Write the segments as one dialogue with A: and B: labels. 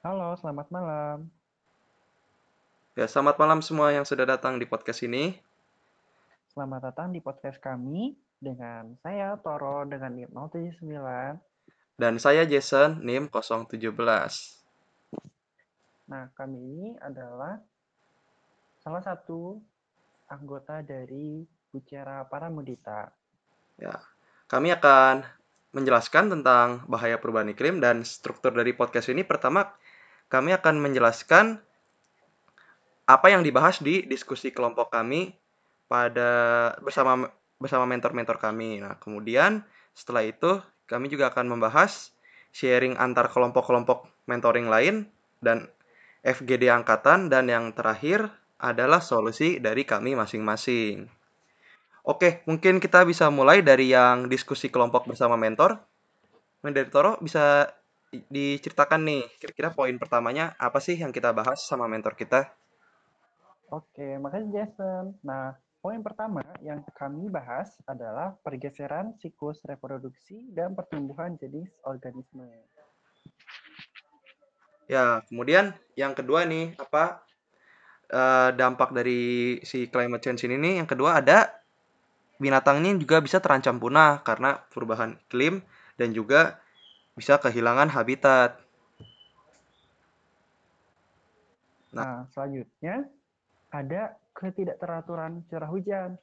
A: Halo, selamat malam.
B: Ya, selamat malam semua yang sudah datang di podcast ini.
A: Selamat datang di podcast kami dengan saya Toro dengan NIM 079.
B: Dan saya Jason, NIM 017.
A: Nah, kami ini adalah salah satu anggota dari Bucera Paramudita.
B: Ya, kami akan menjelaskan tentang bahaya perubahan iklim dan struktur dari podcast ini. Pertama, kami akan menjelaskan apa yang dibahas di diskusi kelompok kami pada bersama bersama mentor-mentor kami. Nah, kemudian setelah itu kami juga akan membahas sharing antar kelompok-kelompok mentoring lain dan FGD angkatan dan yang terakhir adalah solusi dari kami masing-masing. Oke, mungkin kita bisa mulai dari yang diskusi kelompok bersama mentor. Dari Toro bisa diceritakan nih, kira-kira poin pertamanya apa sih yang kita bahas sama mentor kita?
A: Oke, makasih Jason. Nah, poin pertama yang kami bahas adalah pergeseran siklus reproduksi dan pertumbuhan jenis organisme.
B: Ya, kemudian yang kedua nih, apa uh, dampak dari si climate change ini nih? Yang kedua ada binatangnya juga bisa terancam punah karena perubahan iklim dan juga bisa kehilangan habitat.
A: Nah, nah selanjutnya ada ketidakteraturan curah hujan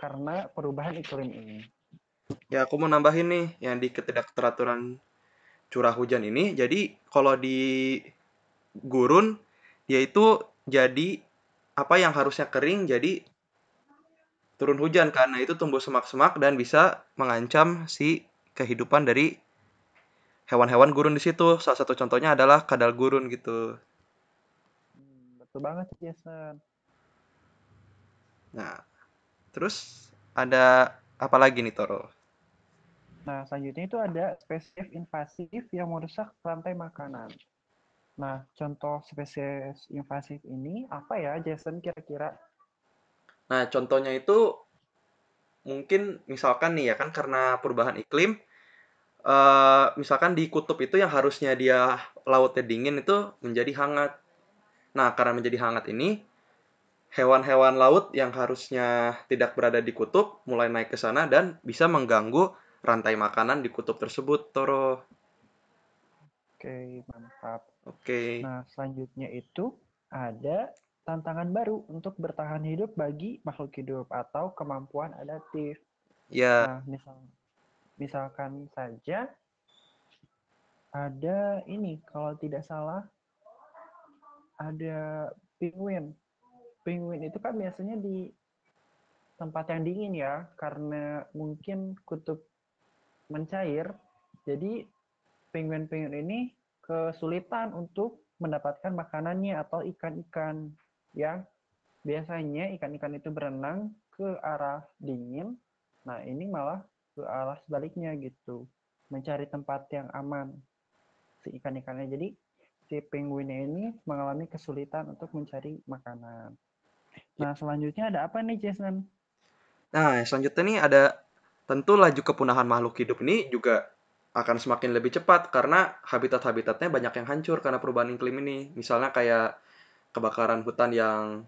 A: karena perubahan iklim ini.
B: Ya, aku mau nambahin nih yang di ketidakteraturan curah hujan ini. Jadi, kalau di gurun, dia itu jadi apa yang harusnya kering jadi turun hujan karena itu tumbuh semak-semak dan bisa mengancam si kehidupan dari hewan-hewan gurun di situ. Salah satu contohnya adalah kadal gurun gitu.
A: Hmm, betul banget Jason.
B: Nah, terus ada apa lagi nih Toro?
A: Nah, selanjutnya itu ada spesies invasif yang merusak rantai makanan. Nah, contoh spesies invasif ini apa ya, Jason, kira-kira?
B: Nah, contohnya itu mungkin misalkan nih ya kan karena perubahan iklim, uh, misalkan di kutub itu yang harusnya dia lautnya dingin itu menjadi hangat. Nah, karena menjadi hangat ini, hewan-hewan laut yang harusnya tidak berada di kutub mulai naik ke sana dan bisa mengganggu rantai makanan di kutub tersebut, Toro.
A: Oke, mantap.
B: Oke.
A: Nah, selanjutnya itu ada tantangan baru untuk bertahan hidup bagi makhluk hidup atau kemampuan adaptif.
B: Ya.
A: Nah, misal, misalkan saja ada ini, kalau tidak salah, ada penguin. Penguin itu kan biasanya di tempat yang dingin ya, karena mungkin kutub mencair. Jadi penguin-penguin ini kesulitan untuk mendapatkan makanannya atau ikan-ikan yang biasanya ikan-ikan itu berenang ke arah dingin. Nah, ini malah ke arah sebaliknya gitu. Mencari tempat yang aman si ikan-ikannya. Jadi si penguinnya ini mengalami kesulitan untuk mencari makanan. Nah, selanjutnya ada apa nih, Jason?
B: Nah, selanjutnya nih ada tentu laju kepunahan makhluk hidup ini juga akan semakin lebih cepat karena habitat-habitatnya banyak yang hancur karena perubahan iklim ini. Misalnya kayak kebakaran hutan yang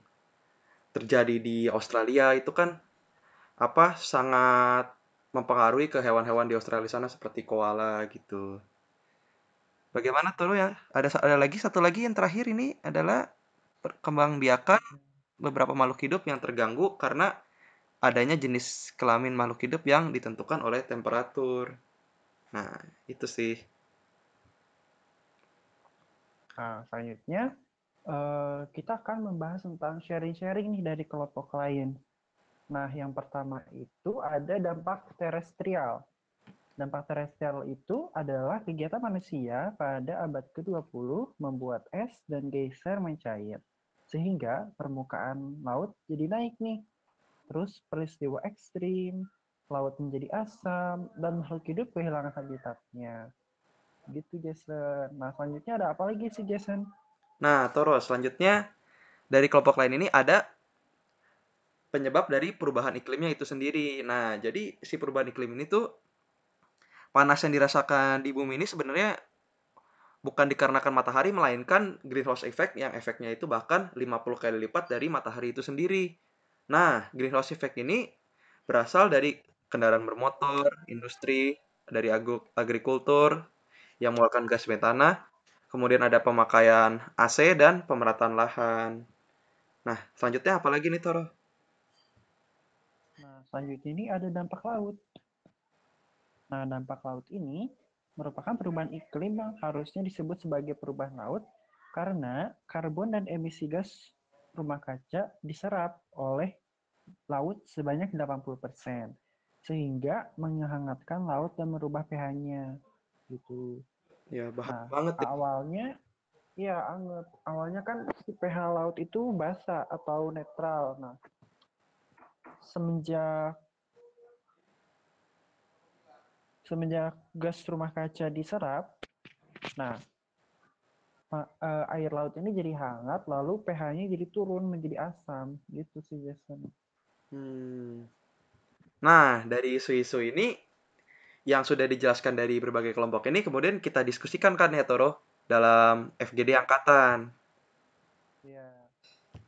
B: terjadi di Australia itu kan apa sangat mempengaruhi ke hewan-hewan di Australia sana seperti koala gitu. Bagaimana tuh ya? Ada ada lagi satu lagi yang terakhir ini adalah perkembangbiakan beberapa makhluk hidup yang terganggu karena adanya jenis kelamin makhluk hidup yang ditentukan oleh temperatur. Nah, itu sih.
A: Nah, selanjutnya uh, kita akan membahas tentang sharing-sharing nih dari kelompok lain. Nah, yang pertama itu ada dampak terestrial. Dampak terestrial itu adalah kegiatan manusia pada abad ke-20 membuat es dan geyser mencair. Sehingga permukaan laut jadi naik nih. Terus peristiwa ekstrim, laut menjadi asam, dan makhluk hidup kehilangan habitatnya. Gitu, Jason. Nah, selanjutnya ada apa lagi sih, Jason?
B: Nah, Toro, selanjutnya dari kelompok lain ini ada penyebab dari perubahan iklimnya itu sendiri. Nah, jadi si perubahan iklim ini tuh panas yang dirasakan di bumi ini sebenarnya bukan dikarenakan matahari melainkan greenhouse effect yang efeknya itu bahkan 50 kali lipat dari matahari itu sendiri. Nah, greenhouse effect ini berasal dari kendaraan bermotor, industri, dari agrikultur yang mengeluarkan gas metana, kemudian ada pemakaian AC dan pemerataan lahan. Nah, selanjutnya apa lagi nih Toro?
A: Nah, selanjutnya ini ada dampak laut. Nah, dampak laut ini merupakan perubahan iklim yang harusnya disebut sebagai perubahan laut karena karbon dan emisi gas rumah kaca diserap oleh laut sebanyak 80%, sehingga menghangatkan laut dan merubah pH-nya. Gitu.
B: Ya, bahaya
A: Nah,
B: banget ya.
A: awalnya ya anget. Awalnya kan si pH laut itu basa atau netral. Nah, semenjak semenjak gas rumah kaca diserap, nah eh, air laut ini jadi hangat, lalu pH-nya jadi turun menjadi asam, gitu sih Jason.
B: Hmm. Nah, dari isu-isu ini yang sudah dijelaskan dari berbagai kelompok ini kemudian kita diskusikan kan ya Toro dalam FGD angkatan.
A: Iya.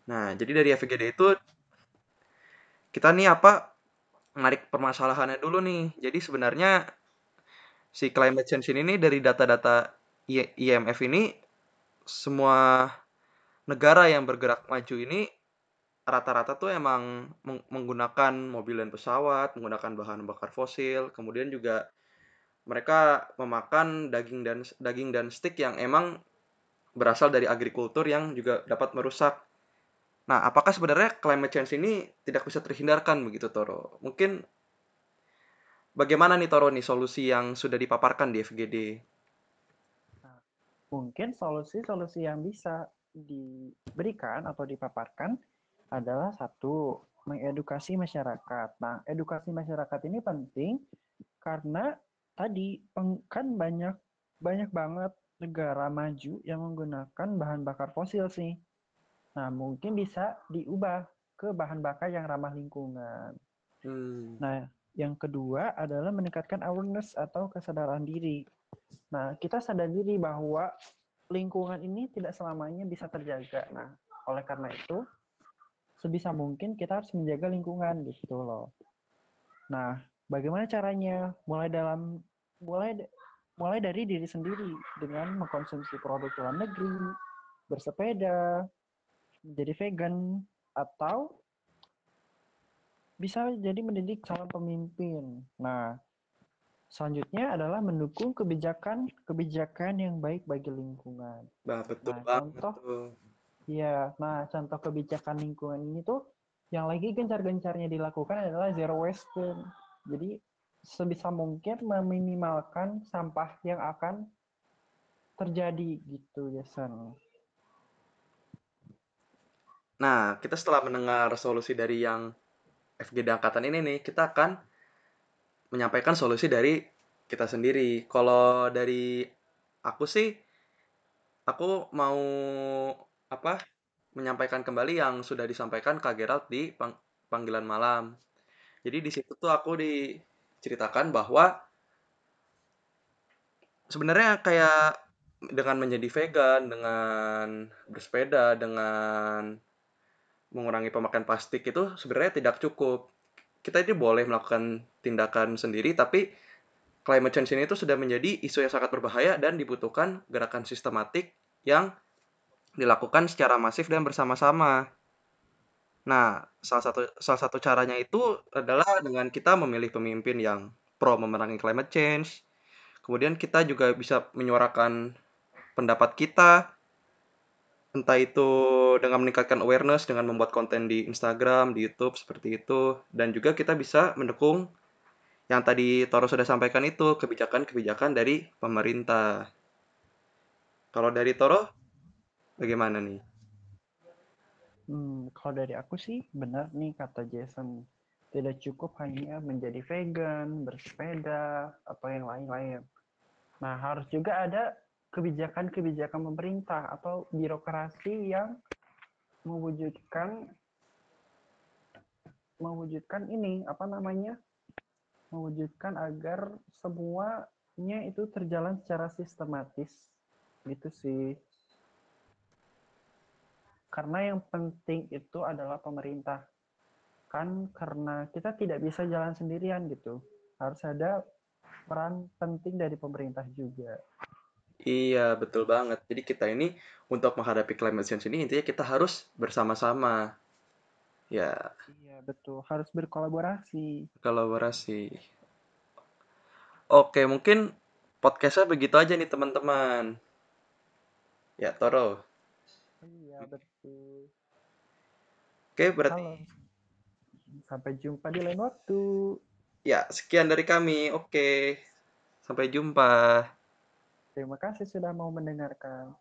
B: Nah, jadi dari FGD itu kita nih apa menarik permasalahannya dulu nih. Jadi sebenarnya si climate change ini nih dari data-data IMF ini semua negara yang bergerak maju ini rata-rata tuh emang meng- menggunakan mobil dan pesawat, menggunakan bahan bakar fosil, kemudian juga mereka memakan daging dan daging dan stik yang emang berasal dari agrikultur yang juga dapat merusak. Nah, apakah sebenarnya climate change ini tidak bisa terhindarkan begitu Toro? Mungkin bagaimana nih Toro nih solusi yang sudah dipaparkan di FGD?
A: Mungkin solusi-solusi yang bisa diberikan atau dipaparkan adalah satu, mengedukasi masyarakat. Nah, edukasi masyarakat ini penting karena tadi kan banyak banyak banget negara maju yang menggunakan bahan bakar fosil sih. Nah, mungkin bisa diubah ke bahan bakar yang ramah lingkungan.
B: Hmm.
A: Nah, yang kedua adalah meningkatkan awareness atau kesadaran diri. Nah, kita sadar diri bahwa lingkungan ini tidak selamanya bisa terjaga. Nah, oleh karena itu, sebisa mungkin kita harus menjaga lingkungan gitu loh. Nah, bagaimana caranya? Mulai dalam mulai mulai dari diri sendiri dengan mengkonsumsi produk luar negeri, bersepeda, menjadi vegan atau bisa jadi mendidik calon pemimpin. Nah, selanjutnya adalah mendukung kebijakan-kebijakan yang baik bagi lingkungan.
B: Bah, betul
A: Nah,
B: banget
A: contoh
B: tuh.
A: Iya, nah contoh kebijakan lingkungan ini tuh yang lagi gencar-gencarnya dilakukan adalah zero waste. Jadi sebisa mungkin meminimalkan sampah yang akan terjadi gitu, Jason.
B: Nah, kita setelah mendengar solusi dari yang FGD angkatan ini nih, kita akan menyampaikan solusi dari kita sendiri. Kalau dari aku sih, aku mau apa menyampaikan kembali yang sudah disampaikan Kak Gerald di pang- panggilan malam. Jadi di situ tuh aku diceritakan bahwa sebenarnya kayak dengan menjadi vegan, dengan bersepeda, dengan mengurangi pemakaian plastik itu sebenarnya tidak cukup. Kita ini boleh melakukan tindakan sendiri, tapi climate change ini itu sudah menjadi isu yang sangat berbahaya dan dibutuhkan gerakan sistematik yang dilakukan secara masif dan bersama-sama. Nah, salah satu salah satu caranya itu adalah dengan kita memilih pemimpin yang pro memerangi climate change. Kemudian kita juga bisa menyuarakan pendapat kita entah itu dengan meningkatkan awareness dengan membuat konten di Instagram, di YouTube seperti itu dan juga kita bisa mendukung yang tadi Toro sudah sampaikan itu kebijakan-kebijakan dari pemerintah. Kalau dari Toro bagaimana nih?
A: Hmm, kalau dari aku sih benar nih kata Jason. Tidak cukup hanya menjadi vegan, bersepeda, atau yang lain-lain. Nah, harus juga ada kebijakan-kebijakan pemerintah atau birokrasi yang mewujudkan mewujudkan ini apa namanya mewujudkan agar semuanya itu terjalan secara sistematis Gitu sih. Karena yang penting itu adalah pemerintah. Kan karena kita tidak bisa jalan sendirian gitu. Harus ada peran penting dari pemerintah juga.
B: Iya, betul banget. Jadi kita ini untuk menghadapi climate change ini intinya kita harus bersama-sama. Ya,
A: Iya, betul. Harus berkolaborasi.
B: kolaborasi. Oke, mungkin podcastnya begitu aja nih teman-teman. Ya, Toro.
A: Iya, betul.
B: Oke, berarti
A: Halo. Sampai jumpa di lain waktu.
B: ya sekian dari kami. Oke. Sampai jumpa.
A: Terima kasih sudah mau mendengarkan.